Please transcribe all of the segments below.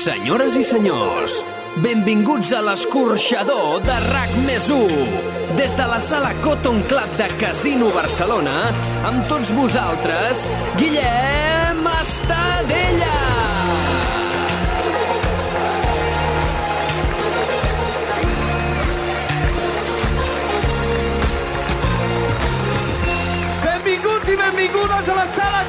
Senyores i senyors, benvinguts a l'escorxador de RAC més 1. Des de la sala Cotton Club de Casino Barcelona, amb tots vosaltres, Guillem Estadella. Benvinguts i benvingudes a la sala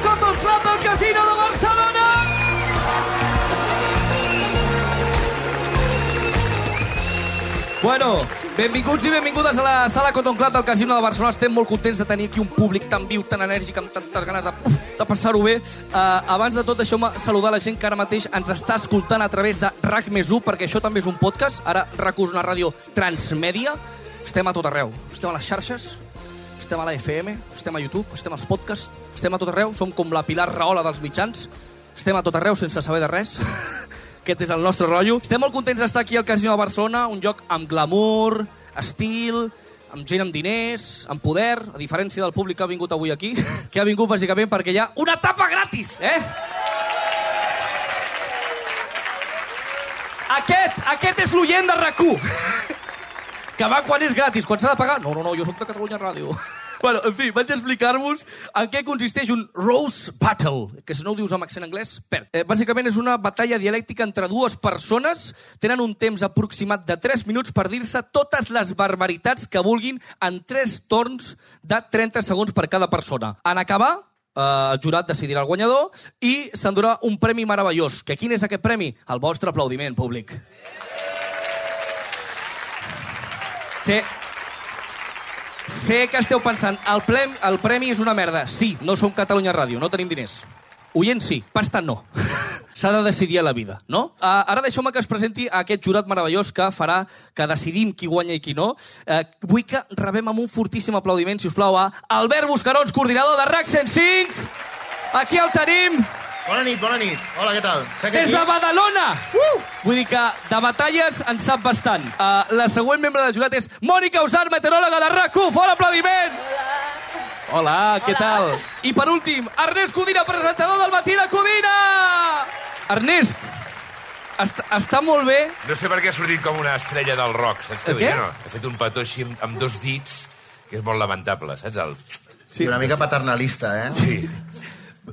Bueno, benvinguts i benvingudes a la sala Cotton Club del Casino de Barcelona. Estem molt contents de tenir aquí un públic tan viu, tan enèrgic, amb tantes ganes de, de passar-ho bé. Uh, abans de tot, deixeu-me saludar la gent que ara mateix ens està escoltant a través de RAC més 1, perquè això també és un podcast. Ara RAC 1 és una ràdio transmèdia. Estem a tot arreu. Estem a les xarxes, estem a la FM, estem a YouTube, estem als podcasts, estem a tot arreu, som com la Pilar Rahola dels mitjans, estem a tot arreu sense saber de res. Aquest és el nostre rotllo. Estem molt contents d'estar aquí al Casino de Barcelona, un lloc amb glamour, estil, amb gent amb diners, amb poder, a diferència del públic que ha vingut avui aquí, que ha vingut bàsicament perquè hi ha una tapa gratis, eh? Aquest, aquest és l'oient de rac que va quan és gratis, quan s'ha de pagar... No, no, no, jo sóc de Catalunya Ràdio. Bueno, en fi, vaig explicar-vos en què consisteix un Rose Battle, que si no ho dius amb accent anglès, perd. Eh, bàsicament és una batalla dialèctica entre dues persones, tenen un temps aproximat de 3 minuts per dir-se totes les barbaritats que vulguin en 3 torns de 30 segons per cada persona. En acabar, eh, el jurat decidirà el guanyador i s'endurà un premi meravellós. Que quin és aquest premi? El vostre aplaudiment públic. Sí. Sé que esteu pensant, el, plem, el premi és una merda. Sí, no som Catalunya Ràdio, no tenim diners. Oient sí, pasta no. S'ha de decidir a la vida, no? Uh, ara deixeu-me que es presenti a aquest jurat meravellós que farà que decidim qui guanya i qui no. Uh, vull que rebem amb un fortíssim aplaudiment, si us plau, a Albert Buscarons, coordinador de RAC 105. Aquí el tenim. Bona nit, bona nit. Hola, què tal? Sec Des aquí? de Badalona! Uh! Vull dir que de batalles en sap bastant. Uh, la següent membre del jurat és Mònica Usar, meteoròloga de RAC1. Fora aplaudiment! Hola. Hola, què tal? I per últim, Ernest Codina, presentador del Matí de Codina! Ernest, est està molt bé... No sé per què ha sortit com una estrella del rock, saps què? No? He fet un petó així amb, amb dos dits, que és molt lamentable, saps? El... Sí. Una mica paternalista, eh? Sí.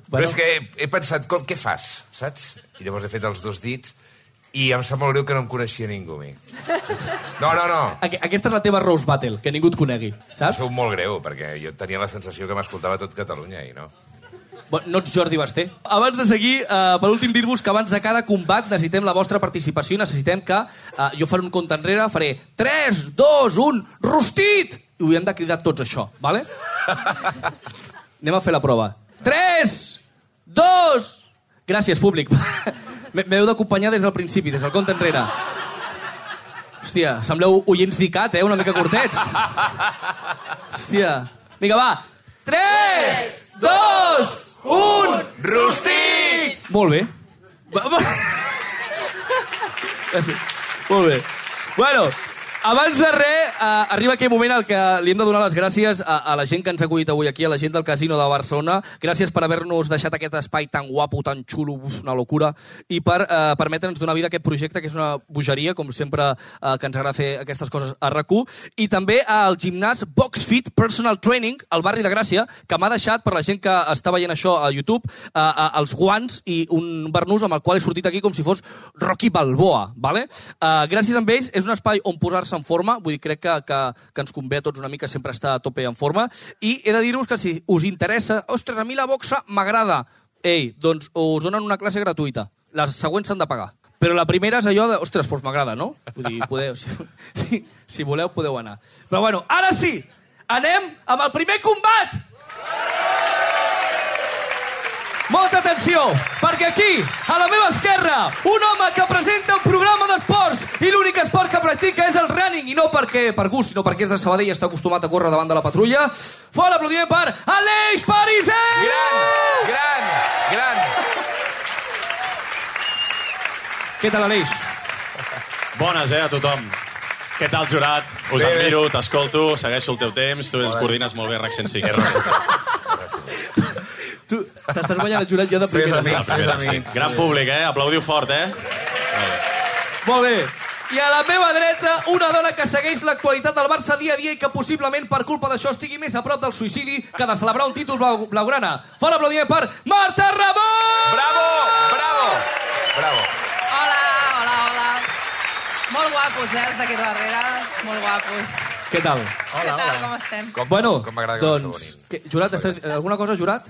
Però és que he, he pensat, com, què fas, saps? I llavors he fet els dos dits i em sap molt greu que no em coneixia ningú, mi. No, no, no. Aqu aquesta és la teva Rose Battle, que ningú et conegui, saps? Sou molt greu, perquè jo tenia la sensació que m'escoltava tot Catalunya i no. No ets Jordi Basté. Abans de seguir, eh, per últim dir-vos que abans de cada combat necessitem la vostra participació i necessitem que eh, jo faré un compte enrere, faré 3, 2, 1, rostit! I ho hem de cridar tots això, vale? Anem a fer la prova. 3, 2... Gràcies, públic. M'heu d'acompanyar des del principi, des del compte enrere. Hòstia, sembleu oients d'ICAT, eh? Una mica curtets. Hòstia. Vinga, va. 3, 2, 1... Rostit! Molt bé. Va, va. Gràcies. Molt bé. Bueno, abans de res, uh, arriba aquell moment en què li hem de donar les gràcies a, a la gent que ens ha acollit avui aquí, a la gent del Casino de Barcelona. Gràcies per haver-nos deixat aquest espai tan guapo, tan xulo, uf, una locura, i per uh, permetre'ns donar vida a aquest projecte, que és una bogeria, com sempre, uh, que ens agrada fer aquestes coses a rac I també al gimnàs Box Fit Personal Training, al barri de Gràcia, que m'ha deixat, per la gent que està veient això a YouTube, uh, els guants i un barnús amb el qual he sortit aquí com si fos Rocky Balboa. Vale? Uh, gràcies a ells, és un espai on posar-se en forma, vull dir, crec que, que, que ens convé a tots una mica sempre estar a tope en forma, i he de dir-vos que si us interessa, ostres, a mi la boxa m'agrada, ei, doncs us donen una classe gratuïta. Les següents s'han de pagar. Però la primera és allò de, ostres, doncs m'agrada, no? Vull dir, podeu, si, si, voleu, podeu anar. Però bueno, ara sí, anem amb el primer combat! Molta atenció, perquè aquí, a la meva esquerra, un home que presenta un programa d'esports i l'únic esport que practica és el running, i no perquè per gust, sinó perquè és de Sabadell i està acostumat a córrer davant de la patrulla. Fora l'aplaudiment per Aleix Pariser! Gran, gran, gran. Què tal, Aleix? Bones, eh, a tothom. Què tal, jurat? Us Bé, admiro, t'escolto, segueixo el teu temps, tu ens coordines molt bé, RAC 105. T'estàs guanyant el jurat ja de Fes primera. amics, fes amics. Gran públic, eh? Aplaudiu fort, eh? Molt bé. I a la meva dreta, una dona que segueix l'actualitat del Barça dia a dia i que possiblement per culpa d'això estigui més a prop del suïcidi que de celebrar un títol blau blaugrana. Fora aplaudiment per Marta Ramon! Bravo! Bravo! Bravo. Hola, hola, hola. Molt guapos, eh, els d'aquí darrere. Molt guapos. Què tal? Què tal, com estem? Com, Bueno, com m'agrada que doncs... Que, jurat, estàs, alguna cosa, Jurat?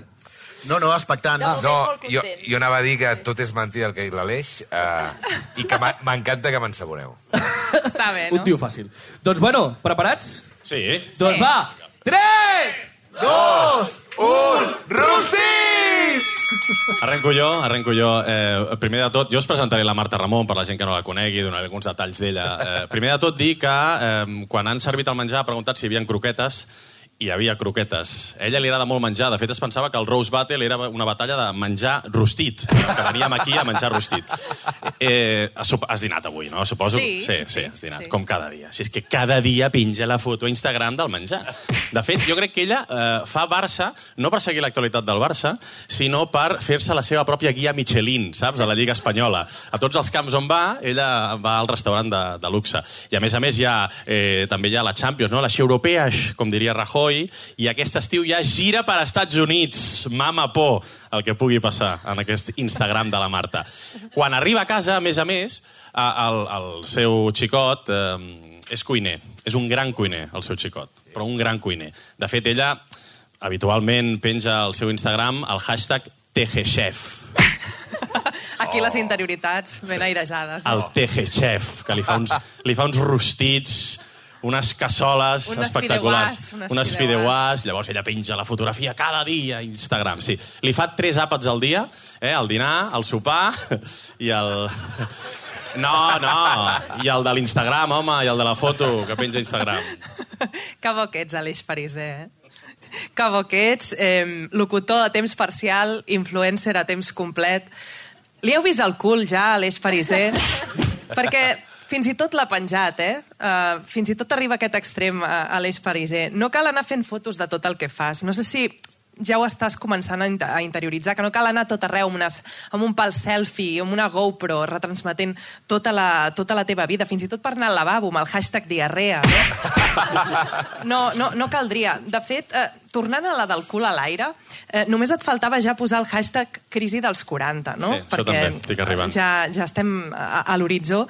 No, no, expectant. Ah. No, molt jo, jo anava a dir que tot és mentida el que ha dit l'Aleix eh, i que m'encanta que m'ensaboneu. Està bé, Un no? tio fàcil. Doncs bueno, preparats? Sí. Doncs va! 3! Rostit! Arrenco jo, arrenco jo. Eh, primer de tot, jo us presentaré la Marta Ramon per la gent que no la conegui, donaré alguns detalls d'ella. Eh, primer de tot, dir que eh, quan han servit el menjar ha preguntat si hi havia croquetes hi havia croquetes. A ella li agrada molt menjar. De fet, es pensava que el Rose Battle era una batalla de menjar rostit, que veníem aquí a menjar rostit. Eh, has, dinat avui, no? Suposo? Sí, sí, sí, sí, has dinat, sí. com cada dia. Si és que cada dia penja la foto a Instagram del menjar. De fet, jo crec que ella eh, fa Barça, no per seguir l'actualitat del Barça, sinó per fer-se la seva pròpia guia Michelin, saps? A la Lliga Espanyola. A tots els camps on va, ella va al restaurant de, de luxe. I a més a més hi ha, eh, també hi ha la Champions, no? la Europeas, com diria Rajoy, i aquest estiu ja gira per Estats Units. Mama por el que pugui passar en aquest Instagram de la Marta. Quan arriba a casa, a més a més, el, el seu xicot eh, és cuiner. És un gran cuiner, el seu xicot, però un gran cuiner. De fet, ella habitualment penja al seu Instagram el hashtag TGChef. Aquí les interioritats ben airejades. El No? TGChef, que li fa uns, li fa uns rostits unes cassoles Unes espectaculars. fideuàs, unes unes fideuàs. fideuàs. Llavors ella penja la fotografia cada dia a Instagram. Sí. Li fa tres àpats al dia, eh? el dinar, el sopar i el... No, no, i el de l'Instagram, home, i el de la foto que penja a Instagram. Que bo que ets, Aleix Pariser, eh? Que bo que ets, eh, locutor a temps parcial, influencer a temps complet. Li heu vist el cul ja, Aleix Pariser? Perquè fins i tot l'ha penjat, eh? Uh, fins i tot arriba a aquest extrem, uh, Aleix Pariser. No cal anar fent fotos de tot el que fas. No sé si ja ho estàs començant a, in- a interioritzar, que no cal anar tot arreu amb, unes, amb un pal selfie, amb una GoPro, retransmetent tota la, tota la teva vida, fins i tot per anar al lavabo, amb el hashtag diarrea. No, no, no, no caldria. De fet, eh, tornant a la del cul a l'aire, eh, només et faltava ja posar el hashtag crisi dels 40, no? Sí, això també, estic arribant. Ja, ja estem a, a l'horitzó.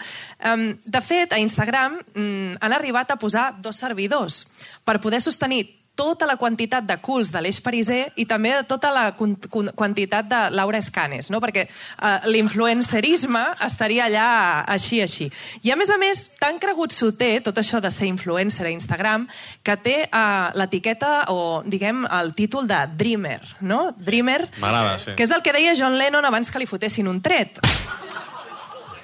Um, de fet, a Instagram mm, han arribat a posar dos servidors per poder sostenir tota la quantitat de culs de l'Eix Pariser i també tota la quantitat de Laura Escanes, no? perquè uh, l'influencerisme estaria allà així, així. I a més a més, tan cregut s'ho té, tot això de ser influencer a Instagram, que té uh, l'etiqueta o, diguem, el títol de Dreamer, no? Dreamer, sí. que és el que deia John Lennon abans que li fotessin un tret.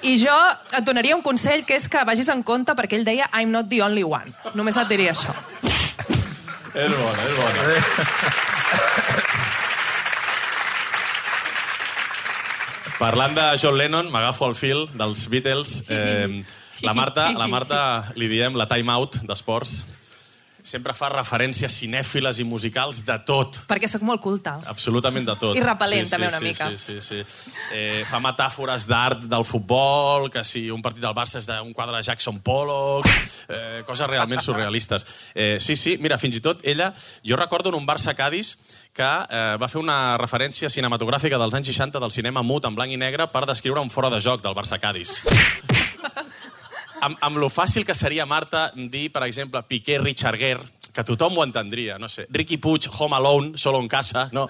I jo et donaria un consell, que és que vagis en compte, perquè ell deia I'm not the only one. Només et diria això. Bona, és bona. Parlant de John Lennon, m'agafo el fil dels Beatles. Eh, la, Marta, la Marta li diem la time out d'esports. Sempre fa referències cinèfiles i musicals de tot. Perquè sóc molt culta. Absolutament de tot. I repel·lent, també, una sí, mica. Sí, sí, sí. Eh, fa metàfores d'art del futbol, que si un partit del Barça és d'un quadre de Jackson Pollock, eh, coses realment surrealistes. Eh, sí, sí, mira, fins i tot ella... Jo recordo en un Barça-Cádiz que eh, va fer una referència cinematogràfica dels anys 60 del cinema mut en blanc i negre per descriure un fora de joc del Barça-Cádiz. Amb, amb lo fàcil que seria, Marta, dir, per exemple, Piqué, Richard Gere, que tothom ho entendria, no sé. Ricky Puig, Home Alone, Solo en casa, no?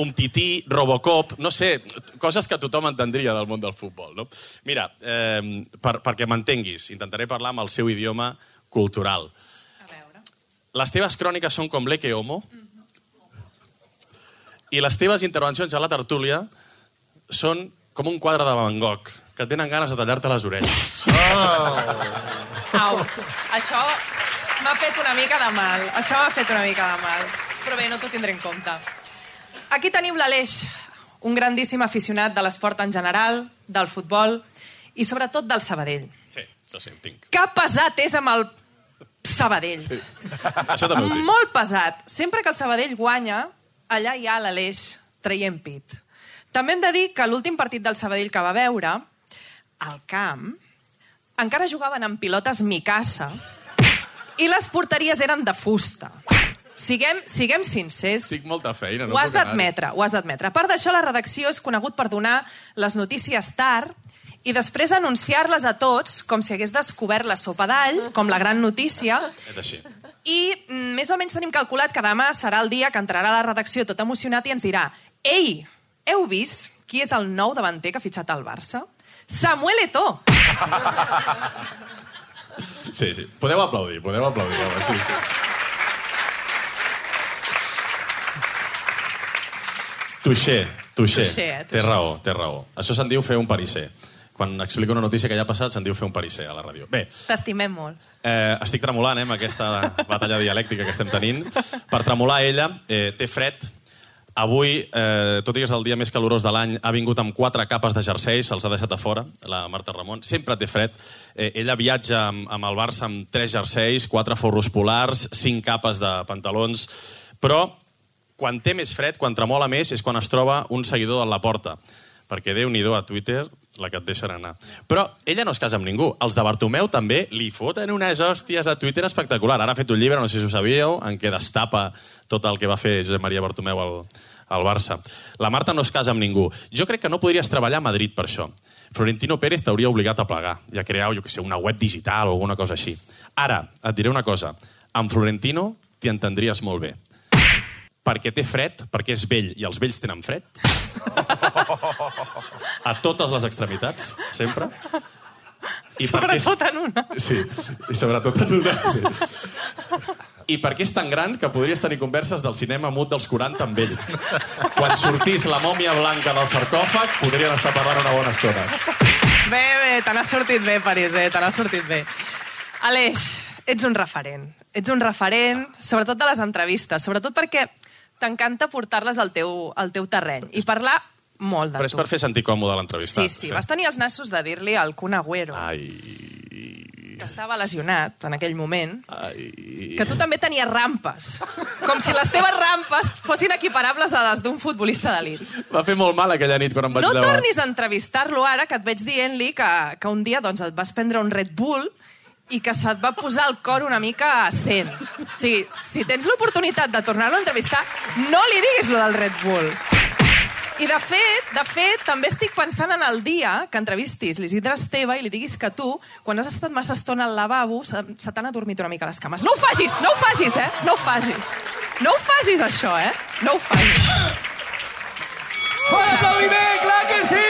Un tití, Robocop, no sé, coses que tothom entendria del món del futbol, no? Mira, eh, per, perquè m'entenguis, intentaré parlar amb el seu idioma cultural. A veure. Les teves cròniques són com l'Eke Homo i les teves intervencions a la tertúlia són com un quadre de Van Gogh, que tenen ganes de tallar-te les orelles. Au, això m'ha fet una mica de mal. Això m'ha fet una mica de mal. Però bé, no t'ho tindré en compte. Aquí tenim l'Aleix, un grandíssim aficionat de l'esport en general, del futbol i sobretot del Sabadell. Sí, això sí, ho tinc. Que pesat és amb el Sabadell. Sí. Això també ho tinc. Molt pesat. Sempre que el Sabadell guanya, allà hi ha l'Aleix traient pit. També hem de dir que l'últim partit del Sabadell que va veure, al camp, encara jugaven amb pilotes Mikasa i les porteries eren de fusta. Siguem, siguem sincers. Tinc molta feina. No ho has d'admetre, ho has d'admetre. A part d'això, la redacció és conegut per donar les notícies tard i després anunciar-les a tots com si hagués descobert la sopa d'all, com la gran notícia, És així. i mm, més o menys tenim calculat que demà serà el dia que entrarà a la redacció tot emocionat i ens dirà Ei, heu vist qui és el nou davanter que ha fitxat al Barça? Samuel Eto'o! Sí, sí. Podeu aplaudir, podeu aplaudir. Home, sí, sí. Touché. Touché, eh, Té raó, té raó. Això se'n diu fer un parisser. Quan explico una notícia que ja ha passat, se'n diu fer un parisser a la ràdio. Bé, T'estimem molt. Eh, estic tremolant, eh, amb aquesta batalla dialèctica que estem tenint. Per tremolar ella, eh, té fred. Avui, eh, tot i que és el dia més calorós de l'any, ha vingut amb quatre capes de jerseis, se'ls ha deixat a fora, la Marta Ramon. Sempre té fred. Eh, ella viatja amb, amb el Barça amb tres jerseis, quatre forros polars, cinc capes de pantalons, però quan té més fred, quan tremola més, és quan es troba un seguidor de la porta. Perquè déu nhi a Twitter la que et deixen anar. Però ella no es casa amb ningú. Els de Bartomeu també li foten unes hòsties a Twitter espectacular. Ara ha fet un llibre, no sé si ho sabíeu, en què destapa tot el que va fer Josep Maria Bartomeu al, al Barça. La Marta no es casa amb ningú. Jo crec que no podries treballar a Madrid per això. Florentino Pérez t'hauria obligat a plegar i a crear, jo que sé, una web digital o alguna cosa així. Ara, et diré una cosa. Amb Florentino t'hi entendries molt bé perquè té fred, perquè és vell i els vells tenen fred. A totes les extremitats, sempre. I perquè és- Sobretot en una. Sí, i sobretot en una, sí. I perquè és tan gran que podries tenir converses del cinema mut dels 40 amb ell. Quan sortís la mòmia blanca del sarcòfag, podrien estar parlant una bona estona. Bé, bé, te n'ha sortit bé, París, eh? te n'ha sortit bé. Aleix, ets un referent. Ets un referent, sobretot de les entrevistes, sobretot perquè t'encanta portar-les al, teu, al teu terreny i parlar molt de Però és tu. per fer sentir còmode l'entrevista. Sí, sí, vas tenir els nassos de dir-li al Kun Agüero, Ai, que estava lesionat en aquell moment, ai... que tu també tenies rampes. Com si les teves rampes fossin equiparables a les d'un futbolista d'elit. Va fer molt mal aquella nit quan em vaig No llevar. tornis a entrevistar-lo ara, que et veig dient-li que, que un dia doncs, et vas prendre un Red Bull i que se't va posar el cor una mica a 100. O sigui, si tens l'oportunitat de tornar-lo a entrevistar, no li diguis lo del Red Bull. I de fet, de fet, també estic pensant en el dia que entrevistis l'Isidre Esteve i li diguis que tu, quan has estat massa estona al lavabo, se, se t'han adormit una mica les cames. No ho facis, no ho facis, eh? No ho facis. No ho facis, això, eh? No ho facis. Bon aplaudiment, clar que sí!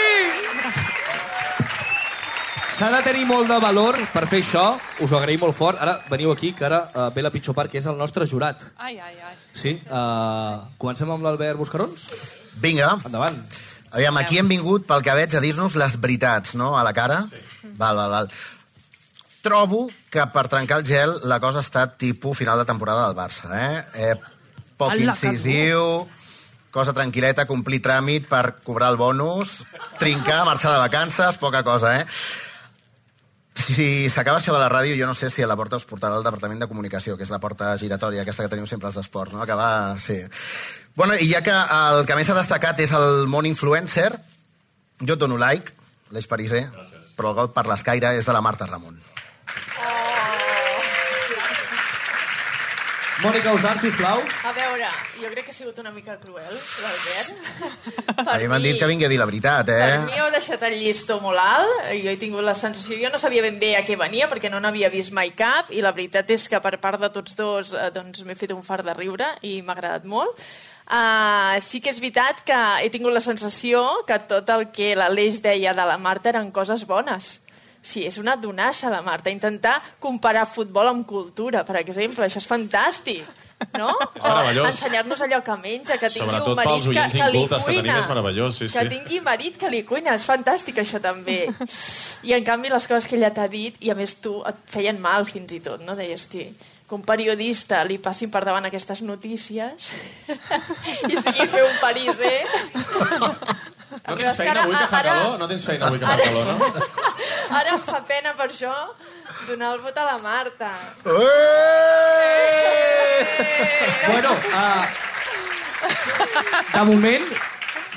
S'ha de tenir molt de valor per fer això, us ho agraïm molt fort. Ara veniu aquí, que ara uh, ve la pitjor part, que és el nostre jurat. Ai, ai, ai. Sí? Uh, comencem amb l'Albert Buscarons? Vinga. Endavant. Aviam, aquí hem vingut, pel que veig, a dir-nos les veritats, no?, a la cara. Sí. Val, val, val. Trobo que per trencar el gel la cosa ha estat tipus final de temporada del Barça, eh? eh poc incisiu, cosa tranquil·leta, complir tràmit per cobrar el bonus, trincar, marxar de vacances, poca cosa, eh? Si s'acaba això de la ràdio, jo no sé si a la porta us portarà al Departament de Comunicació, que és la porta giratòria, aquesta que teniu sempre als esports, no? Acabar... Sí. Bueno, i ja que el que més ha destacat és el món influencer, jo et dono like, l'Eix Pariser, però el got per l'escaire és de la Marta Ramon. Mònica Usar, sisplau. A veure, jo crec que ha sigut una mica cruel, l'Albert. A mi m'han dit que vingui a dir la veritat, Per eh? mi heu deixat el llistó molt alt. Jo he tingut la sensació... Jo no sabia ben bé a què venia, perquè no n'havia vist mai cap, i la veritat és que per part de tots dos eh, doncs, m'he fet un fart de riure i m'ha agradat molt. Uh, sí que és veritat que he tingut la sensació que tot el que l'Aleix deia de la Marta eren coses bones. Sí, és una donassa, la Marta. Intentar comparar futbol amb cultura, per exemple. Això és fantàstic. No? Ensenyar-nos allò que menja, que tingui Sobretot un marit que, que li incultes que cuina. tenim és meravellós, sí, que sí. tingui marit que li cuina. És fantàstic, això també. I, en canvi, les coses que ella t'ha dit, i a més tu, et feien mal fins i tot, no? Deies, hosti, que un periodista li passin per davant aquestes notícies i sigui fer un pariser... No tens feina ara- avui que fa ara- calor? No tens feina avui que fa ara- calor, no? Ara em fa pena per això donar el vot a la Marta. Bueno, uh, de moment,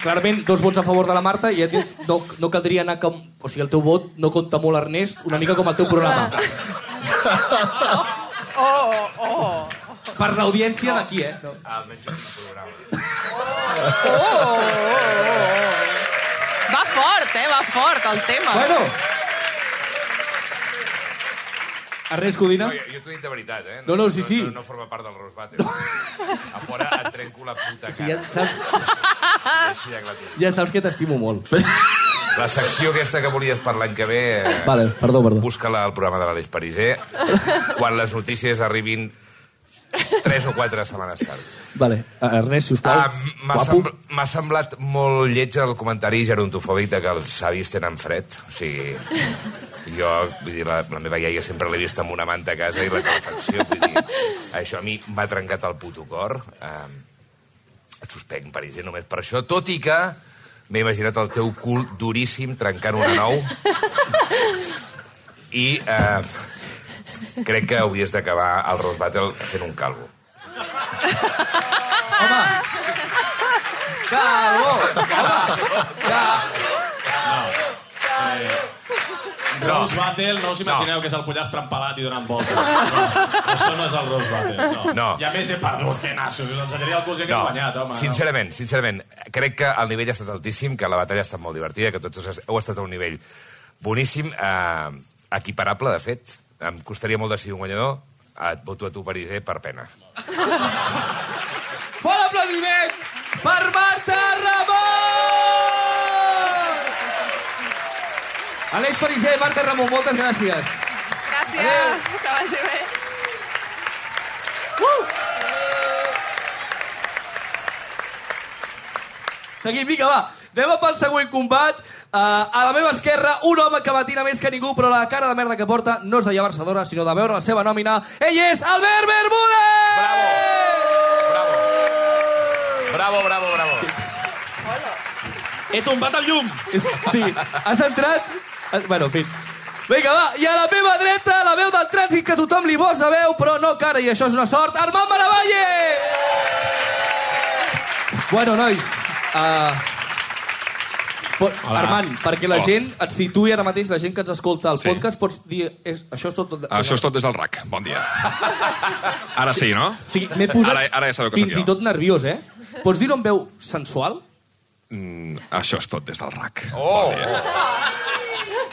clarament, dos vots a favor de la Marta i ja no, no caldria anar com... O sigui, el teu vot no compta molt, Ernest, una mica com el teu programa. Oh, oh, oh. Per l'audiència d'aquí, eh? No. Almenys un programa. Va fort, eh? Va fort, el tema. Bueno. Ernest Codina? No, jo, jo t'ho he dit de veritat, eh? No, no, sí, sí. No, no, forma part del Rose Battle. A fora et trenco la puta Sí, ja, cara. saps, ja saps que t'estimo molt. La secció aquesta que volies per l'any que ve... eh, Vale, perdó, perdó. Busca-la al programa de l'Aleix Pariser quan les notícies arribin 3 o 4 setmanes tard. Vale, Ernest, sisplau. Ah, M'ha sembl semblat molt lleig el comentari gerontofòbic de que els savis tenen fred. O sigui, jo, vull dir, la, la meva iaia sempre l'he vist amb una manta a casa i la calefacció, vull dir, això a mi m'ha trencat el puto cor. Eh, et suspect, Pariser, només per això, tot i que m'he imaginat el teu cul duríssim trencant una nou i eh, crec que hauries d'acabar el Rose Battle fent un calvo. Calvo! Rose Battle, no us imagineu que és el pollastre empalat i donant voltes. No, això no és el Rose Battle, no. No. I a més he perdut, que nassos. Us ensenyaria el si hagués guanyat, home. sincerament, sincerament, crec que el nivell ha estat altíssim, que la batalla ha estat molt divertida, que tots heu estat a un nivell boníssim, eh, equiparable, de fet. Em costaria molt decidir un guanyador, et voto a tu, Pariser, per pena. Bon aplaudiment per Marta Ramon! Aleix Pariser, Marta Ramon, moltes gràcies. Gràcies, que vagi bé. Seguim, vinga, va. Anem pel següent combat. Uh, a la meva esquerra, un home que matina més que ningú, però la cara de merda que porta no és de llevar-se sinó de veure la seva nòmina. Ell és Albert Bermúdez! Bravo, bravo, bravo. He tombat el llum! Sí, has entrat... eh, Bueno, en fi. Vinga, va, i a la meva dreta, la veu del trànsit que tothom li posa veu, però no cara, i això és una sort, Armand Maravalle! Bueno, nois, uh, po Hola. Armand, perquè la Oh. gent et situï ara mateix, la gent que ens escolta al Sí. podcast, pots dir... És, això és tot... Això és tot des del RAC. Bon dia. Ara sí, no? O sigui, m'he posat Ara- ara ja sabeu que fins i tot nerviós, eh? Pots dir-ho amb veu sensual? Mm, això és tot des del RAC. Oh, Bon dia.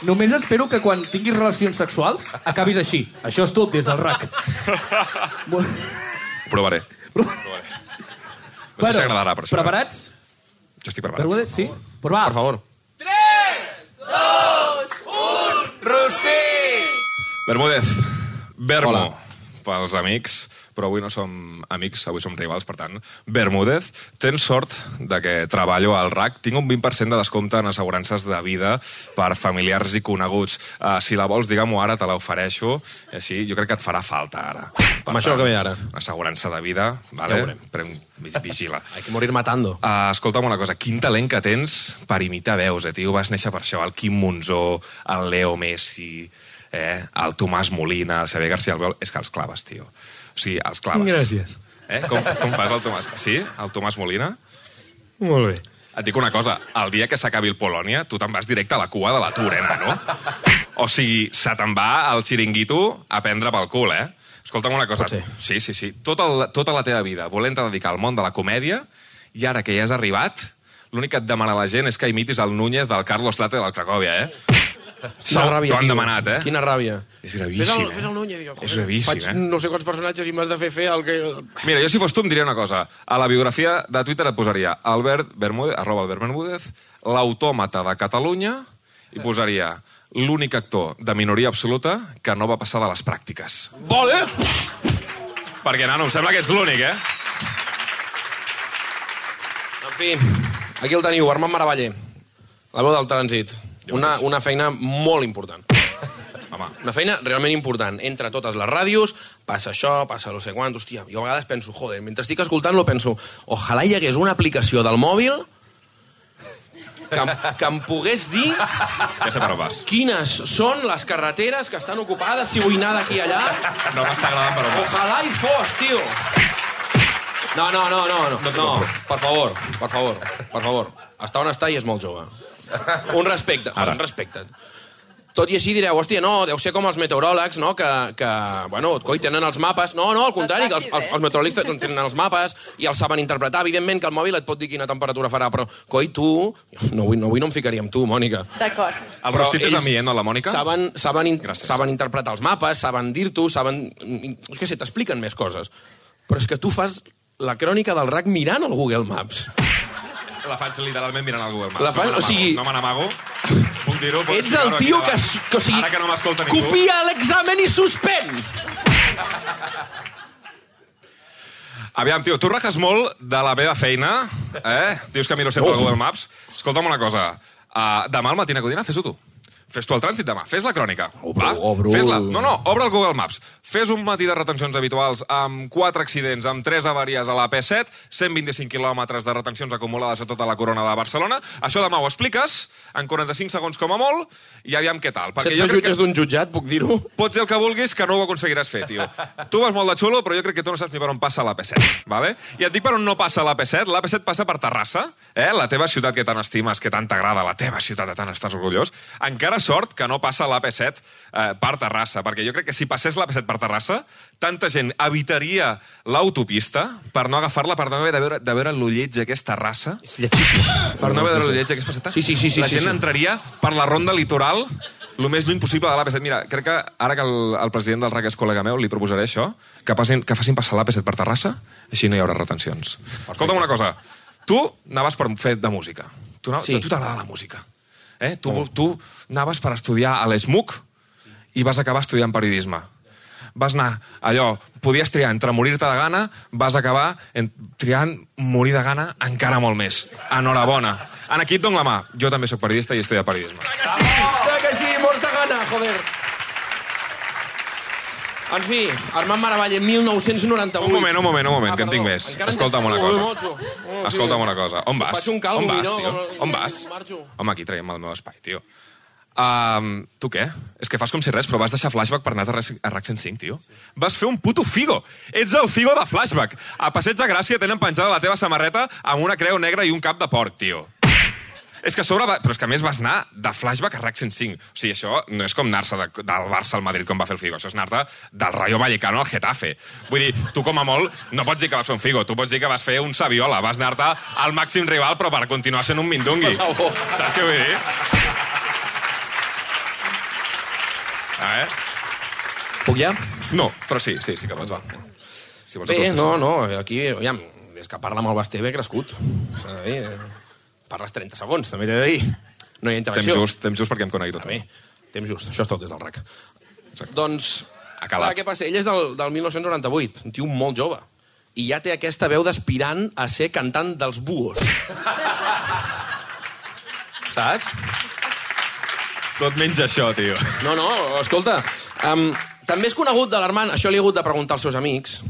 Només espero que quan tinguis relacions sexuals acabis així. Això és tot des del RAC. Molt- Provaré. Provaré. No sé si agradarà, per això. eh? Jo estic preparat. Bermúdez, sí? Pues va. Per favor. Bermúdez. Bermo. Hola. Pels amics, però avui no som amics, avui som rivals, per tant. Bermúdez, tens sort de que treballo al RAC. Tinc un 20% de descompte en assegurances de vida per familiars i coneguts. Uh, si la vols, digue-m'ho ara, te l'ofereixo. I Així, jo crec que et farà falta ara. Per Amb això que ve ara. Assegurança de vida, Ja vale? veurem. Pren, vigila. Hay que morir matando. Uh, escolta'm una cosa, quin talent que tens per imitar veus, eh, tio? Vas néixer per això, el Quim Monzó, el Leo Messi, eh? el Tomàs Molina, el Xavier García Albiol... És que els claves, tio. O sigui, els claves. Gràcies. Eh? Com, com fas el Tomàs? Sí? El Tomàs Molina? Molt bé. Et dic una cosa, el dia que s'acabi el Polònia, tu te'n vas directe a la cua de l'atur, eh, nano? O sigui, se te'n va al xiringuito a prendre pel cul, eh? Escolta'm una cosa. Pot ser. Sí, sí, sí. Tota, la, tota la teva vida volent-te dedicar al món de la comèdia i ara que ja has arribat, l'únic que et demana la gent és que imitis el Núñez del Carlos Latre del Cracòvia, eh? Quina ràbia, T'ho han tio. demanat, eh? Quina ràbia. És Fes gravíssim, el, eh? fes el Núñez. Diu, És gravíssim, faig eh? no sé quants personatges i m'has de fer fer el que... Mira, jo si fos tu em diria una cosa. A la biografia de Twitter et posaria Albert Bermúdez, arroba Albert Bermúdez, l'autòmata de Catalunya, i posaria l'únic actor de minoria absoluta que no va passar de les pràctiques. Vale! Perquè, nano, em sembla que ets l'únic, eh? En fi, aquí el teniu, Armand Maravaller. La veu del trànsit. Una, una feina molt important. Home, Una feina realment important. Entre totes les ràdios, passa això, passa no sé quant, hòstia, jo a vegades penso, joder, mentre estic escoltant-lo penso, ojalà hi hagués una aplicació del mòbil que, em- que em pogués dir ja sé per on vas. quines són les carreteres que estan ocupades, si vull anar d'aquí allà. No m'està agradant per on vas. Ojalà hi fos, tio. No, no, no, no, no, no, per favor, per favor, per favor. Està on està i és molt jove. Un respecte, Ara. un respecte. Tot i així direu, hòstia, no, deu ser com els meteoròlegs, no?, que, que bueno, coi, tenen els mapes. No, no, al contrari, que els, els, els meteorologistes no tenen els mapes i els saben interpretar. Evidentment que el mòbil et pot dir quina temperatura farà, però, coi, tu... No vull, no, vull no em ficaria amb tu, Mònica. D'acord. El rostit és ells a mi, eh, no a la Mònica? Saben, saben, in, Gràcies. saben interpretar els mapes, saben dir-t'ho, saben... És que sé, t'expliquen més coses. Però és que tu fas la crònica del RAC mirant el Google Maps. La faig literalment mirant el Google Maps. La fas- no o sigui- No me n'amago. Puc dir-ho? Ets el tio que, que, o sigui, Ara que no m'escolta ningú. copia l'examen i suspèn. Aviam, tio, tu rajes molt de la meva feina, eh? Dius que miro sempre Oh. el Google Maps. Escolta'm una cosa. Uh, demà al matí a Codina, fes-ho tu. Fes tu el trànsit demà, fes la crònica. Obro, va? obro. Fes-la. No, no, obre el Google Maps. Fes un matí de retencions habituals amb quatre accidents, amb tres avaries a la P7, 125 quilòmetres de retencions acumulades a tota la corona de Barcelona. Això demà ho expliques, en 45 segons com a molt, i aviam què tal. Sense jo jutges d'un jutjat, puc dir-ho? Pots dir el que vulguis, que no ho aconseguiràs fer, tio. Tu vas molt de xulo, però jo crec que tu no saps ni per on passa la P7, vale? I et dic per on no passa la P7. La P7 passa per Terrassa, eh? la teva ciutat que tant estimes, que tant t'agrada, la teva ciutat de tant estàs orgullós. Encara sort que no passa la P7 eh, per Terrassa, perquè jo crec que si passés la P7 per Terrassa, tanta gent evitaria l'autopista per no agafar-la, per no haver de veure, de veure l'ulletge aquesta raça, per no haver de veure l'ulletge aquesta passeta. Sí, sí, sí, sí, la sí, gent sí. entraria per la ronda litoral el més lluny possible de l'AP7. Mira, crec que ara que el, el president del RAC és col·lega meu, li proposaré això, que, passin, que facin passar l'AP7 per Terrassa, així no hi haurà retencions. Escolta'm una cosa, tu anaves per fer de música. Tu, anaves, Sí. Tu t'agrada la música. Eh? Tu, tu anaves per estudiar a l'ESMUC i vas acabar estudiant periodisme. Vas anar, allò, podies triar entre morir-te de gana, vas acabar en, triant morir de gana encara molt més. Enhorabona. En aquí et dono la mà. Jo també sóc periodista i he estudiat periodisme. Que sí, morts de gana, joder. En fi, Armand Maravall, en 1998. Un moment, un moment, un moment, Ah, que en tinc més. Escolta'm una cosa. Oh. Escolta'm una cosa. On vas? Calvo, On vas, tio? On vas? Home, aquí traiem el meu espai, tio. Um, tu què? És que fas com si res, però vas deixar Flashback per anar a a RAC 105, tio. Vas fer un puto Figo. Ets el Figo de Flashback. A Passeig de Gràcia tenen penjada la teva samarreta amb una creu negra i un cap de porc, tio. És que a sobre, va... però és que a més vas anar de flashback a RAC 105. O sigui, això no és com anar-se de, del Barça al Madrid com va fer el Figo, això és anar-te del Rayo Vallecano al Getafe. Vull dir, tu com a molt no pots dir que vas fer un Figo, tu pots dir que vas fer un Saviola, vas anar-te al màxim rival però per continuar sent un Mindungui. Saps què vull dir? A veure... Puc ja? No, però sí, sí, sí que pots, va. Si vols Bé, no, no, aquí, aviam, des que parla amb el Basté he crescut. S'ha de dir, eh, Parles 30 segons, també t'he de dir. No hi ha Temps interacció. just, temps just perquè em conegui tot. Bé, temps just, això és tot des del RAC. Exacte. Doncs, Ha clar, què passa? Ell és del, del 1998, un tio molt jove. I ja té aquesta veu d'aspirant a ser cantant dels buos. Saps? Tot menys això, tio. No, no, escolta, um, també és conegut de l'Armand, això li he hagut de preguntar als seus amics,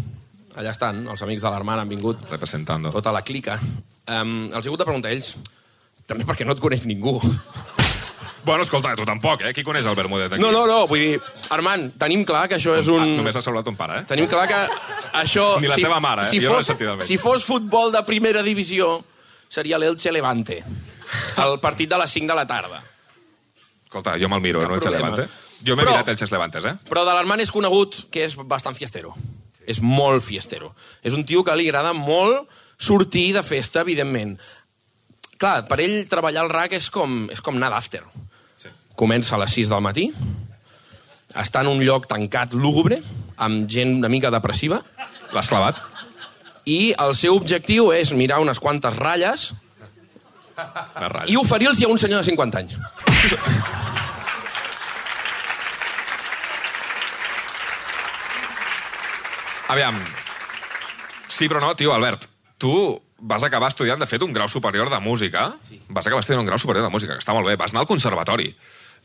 allà estan, els amics de l'Armand han vingut, Representando. tota la clica, um, els he hagut de preguntar a ells, també perquè no et coneix ningú. Bueno, escolta, tu tampoc, eh? Qui coneix el Bermudet aquí? No, no, no, vull dir, Armand, tenim clar que això és un... Ah, només ha salvat ton pare, eh? Tenim clar que això... Ni la teva mare, eh? Si Jo no fos, almenys. si fos futbol de primera divisió, seria l'Elche Levante. El partit de les 5 de la tarda. Escolta, jo me'l miro, Cap no el problema. Levante. Jo m'he mirat el Xes Levantes, eh? Però de l'Armand és conegut que és bastant fiestero. És molt fiestero. És un tio que li agrada molt sortir de festa, evidentment. Clar, per ell treballar al RAC és com, és com anar d'after. Sí. Comença a les 6 del matí, està en un lloc tancat lúgubre, amb gent una mica depressiva, L'has clavat? i el seu objectiu és mirar unes quantes ratlles Les ratlles. i oferir-los a un senyor de 50 anys. Aviam. Sí, però no, tio, Albert. Tu vas acabar estudiant, de fet, un grau superior de música. Sí. Vas acabar estudiant un grau superior de música, que està molt bé. Vas anar al conservatori.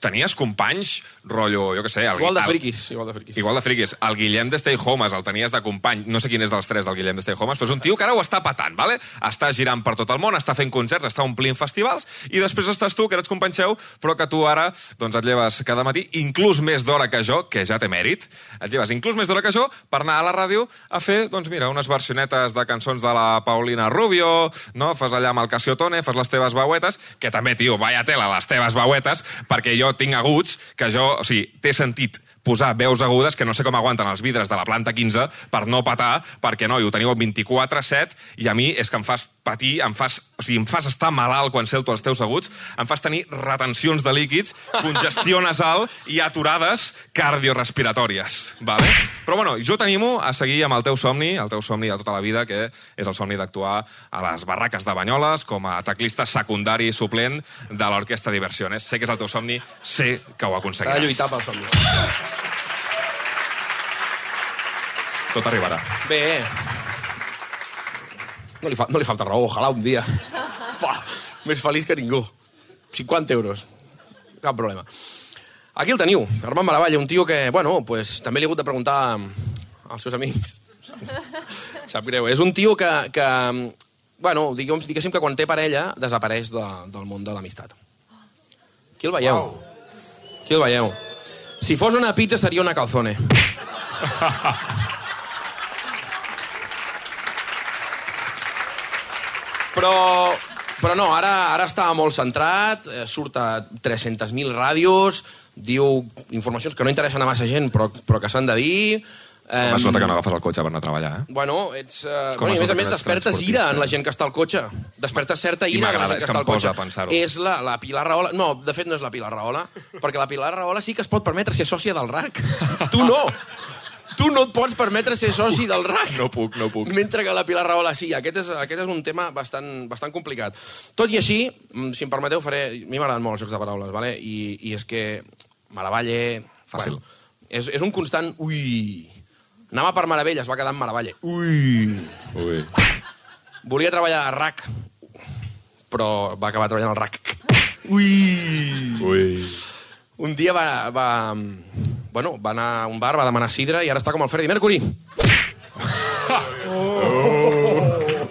Tenies companys, rotllo, jo què sé... El, Igual de el- friquis, igual de friquis. Igual de friquis. El Guillem de Stay Homes el tenies de company, no sé quin és dels tres del Guillem de Stay Homes, però és un tio que ara ho està patant, vale? està girant per tot el món, està fent concerts, està omplint festivals, i després estàs tu, que eres company seu, però que tu ara doncs, et lleves cada matí, inclús més d'hora que jo, que ja té mèrit, et lleves inclús més d'hora que jo per anar a la ràdio a fer, doncs mira, unes versionetes de cançons de la Paulina Rubio, no? fas allà amb el Casiotone, fas les teves veuetes, que també, tio, vaya tela, les teves veuetes, perquè jo tinc aguts que jo, o sigui, té sentit posar veus agudes que no sé com aguanten els vidres de la planta 15 per no patar, perquè no, i ho teniu 24-7, i a mi és que em fas patir, em fas, o sigui, em fas estar malalt quan celto els teus aguts, em fas tenir retencions de líquids, congestió nasal i aturades cardiorespiratòries, vale? Però bueno, jo t'animo a seguir amb el teu somni, el teu somni de tota la vida, que és el somni d'actuar a les barraques de Banyoles com a teclista secundari suplent de l'Orquestra Diversiones. Sé que és el teu somni, sé que ho S'ha aconseguiràs. de lluitar pel somni. Tot arribarà. Bé. No li, fa, no li falta raó, ojalà un dia. Pua, més feliç que ningú. 50 euros. Cap problema. Aquí el teniu, Armand Maravalla, un tio que, bueno, pues, també li he hagut de preguntar als seus amics. Sap greu. És un tio que, que bueno, diguem, diguéssim que quan té parella desapareix de, del món de l'amistat. Aquí el veieu. Wow. Aquí el veieu. Si fos una pizza seria una calzone. Però, però no, ara, ara està molt centrat, eh, surt a 300.000 ràdios, diu informacions que no interessen a massa gent, però, però que s'han de dir... Com es nota que no agafes el cotxe per anar a treballar, eh? Bueno, ets... Com bueno, i a més a més despertes ira en la gent que està al cotxe. Despertes certa ira en la gent que que està al cotxe. És la, la Pilar Rahola... No, de fet no és la Pilar Rahola, perquè la Pilar Rahola sí que es pot permetre ser sòcia del RAC. tu no! Tu no et pots permetre ser soci del RAC. No puc, no puc. Mentre que la Pilar Rahola sí. Aquest és, aquest és un tema bastant, bastant complicat. Tot i així, mm, si em permeteu, faré... A mi m'agraden molt els jocs de paraules, vale? I, i és que Maravalle... Fàcil. Bueno, és, és un constant... Ui... Anava per Meravella, es va quedar en Maravalle. Ui... Ui. Volia treballar a RAC, però va acabar treballant al RAC. Ui... Ui. Un dia va, va, bueno, va anar a un bar, va demanar sidra i ara està com el Freddie Mercury.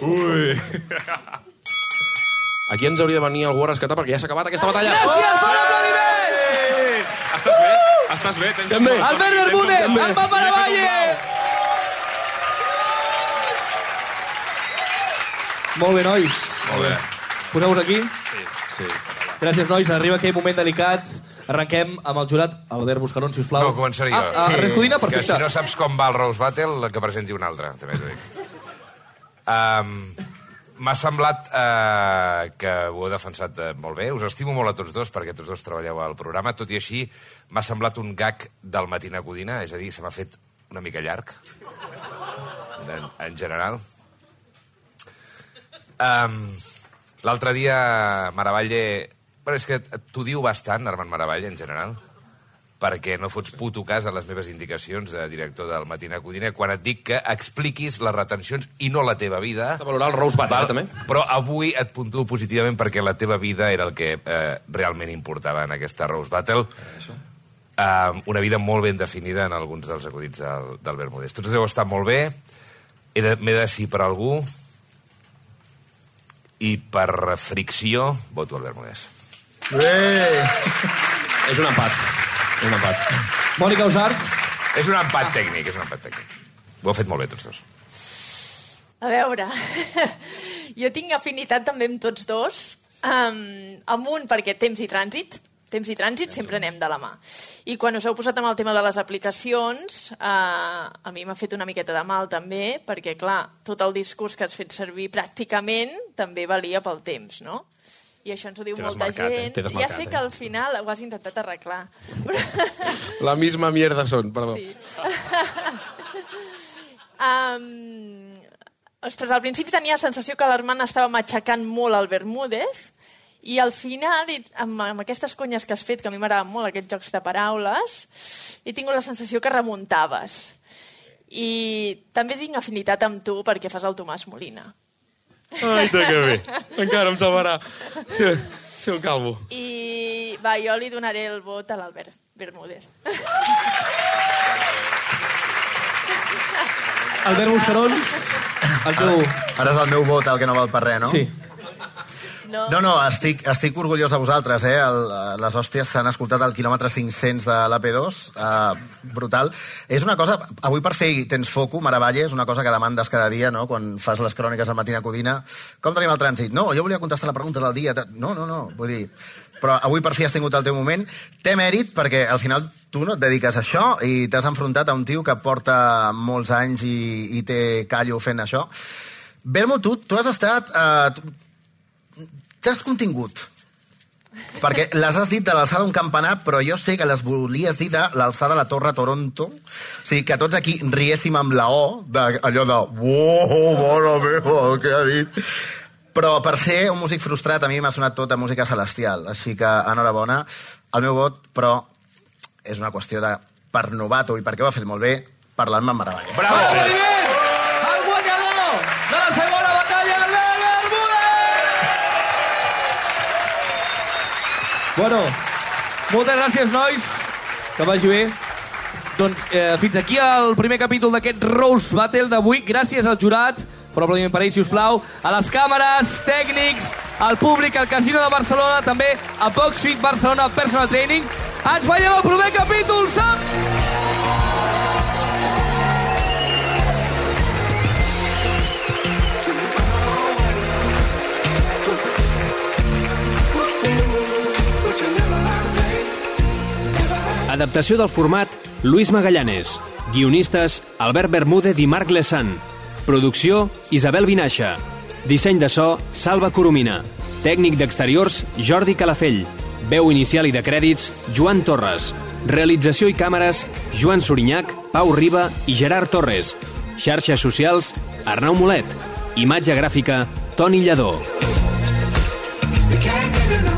Ui. Aquí ens hauria de venir algú a rescatar perquè ja s'ha acabat aquesta batalla. Gràcies, bon aplaudiment! Estàs bé? Estàs bé? Tens També. Albert Bermúdez, somni. Armand Maravalle! Molt bé, nois. Molt bé. Poseu-vos aquí. Sí, sí. Gràcies, nois. Arriba aquell moment delicat. Arrenquem amb el jurat. Albert Buscarón, si us plau. No, començaré jo. Ah, ah, res codina, Que perfecte. si no saps com va el Rose Battle, que presenti un altre, també t'ho dic. Um, M'ha semblat uh, que ho heu defensat uh, molt bé. Us estimo molt a tots dos, perquè tots dos treballeu al programa. Tot i així, m'ha semblat un gag del Matina Codina, és a dir, se m'ha fet una mica llarg, en, en general. Um, L'altre dia, Maravalle... Bueno, és que t'ho diu bastant, Armand Maravalle, en general, perquè no fots puto cas a les meves indicacions de director del Matina Codina quan et dic que expliquis les retencions i no la teva vida. De valorar el Rose Battle, eh, també. Però avui et puntuo positivament perquè la teva vida era el que eh, realment importava en aquesta Rose Battle. Uh, una vida molt ben definida en alguns dels acudits del, del Bermúdez. Tots heu estat molt bé. He de- M'he de decidir per algú i per fricció voto al Bermúdez. És un empat. És un empat. Mònica Usart. És un empat tècnic, és un empat tècnic. Ho heu fet molt bé, tots dos. A veure, jo tinc afinitat també amb tots dos. Um, amb un perquè temps i trànsit, temps i trànsit sempre anem de la mà. I quan us heu posat amb el tema de les aplicacions, uh, a mi m'ha fet una miqueta de mal també, perquè clar, tot el discurs que has fet servir pràcticament també valia pel temps, no? I això ens ho diu molta desmarcat, eh? gent. T'he ja sé eh? que al final ho has intentat arreglar. La misma mierda són, perdó. Sí. um, ostres, al principi tenia la sensació que l'Armand estava matxacant molt el Bermúdez i al final, i amb, amb aquestes conyes que has fet, que a mi m'agraden molt, aquests jocs de paraules, he tingut la sensació que remuntaves. I també tinc afinitat amb tu perquè fas el Tomàs Molina. Ai, que bé. Encara em salvarà. Sí. Ser un calvo. I va, jo li donaré el vot a l'Albert Bermúdez. Albert Buscarons, el teu... Ara és el meu vot, el que no val per res, no? Sí. No, No, no, estic, estic orgullós de vosaltres, eh? El, les hòsties s'han escoltat al quilòmetre 500 de l'AP2, uh, brutal. És una cosa, avui per fer Tens Foco, Maravalla, és una cosa que demandes cada dia, no?, quan fas les cròniques al matí a Codina. Com tenim el trànsit? No, jo volia contestar la pregunta del dia. No, no, no, vull dir... Però avui per fi has tingut el teu moment. Té mèrit perquè al final tu no et dediques a això i t'has enfrontat a un tio que porta molts anys i, i té callo fent això. Belmo, tu, tu has estat... Uh, T'has contingut. Perquè les has dit de l'alçada d'un campanar, però jo sé que les volies dir de l'alçada de la Torre Toronto. O sigui, que tots aquí riéssim amb la O, de, allò de... Oh, mare meva, el que ha dit. Però per ser un músic frustrat, a mi m'ha sonat tota música celestial. Així que, enhorabona. El meu vot, però, és una qüestió de per novato i perquè ho ha fet molt bé, parlant-me amb meravella. Bravo! Aplaudiment! Bueno, moltes gràcies, nois. Que vagi bé. Doncs eh, fins aquí el primer capítol d'aquest Rose Battle d'avui. Gràcies al jurat. Per aplaudiment per ell, si us plau. A les càmeres, tècnics, al públic, al Casino de Barcelona, també a Boxfit Barcelona Personal Training. Ens veiem al proper capítol. Sam! Adaptació del format Luis Magallanes. Guionistes Albert Bermúdez i Marc Lesan. Producció Isabel Vinaixa. Disseny de so Salva Coromina. Tècnic d'exteriors Jordi Calafell. Veu inicial i de crèdits Joan Torres. Realització i càmeres Joan Sorinyac, Pau Riba i Gerard Torres. Xarxes socials Arnau Molet. Imatge gràfica Toni Lledó. We can't get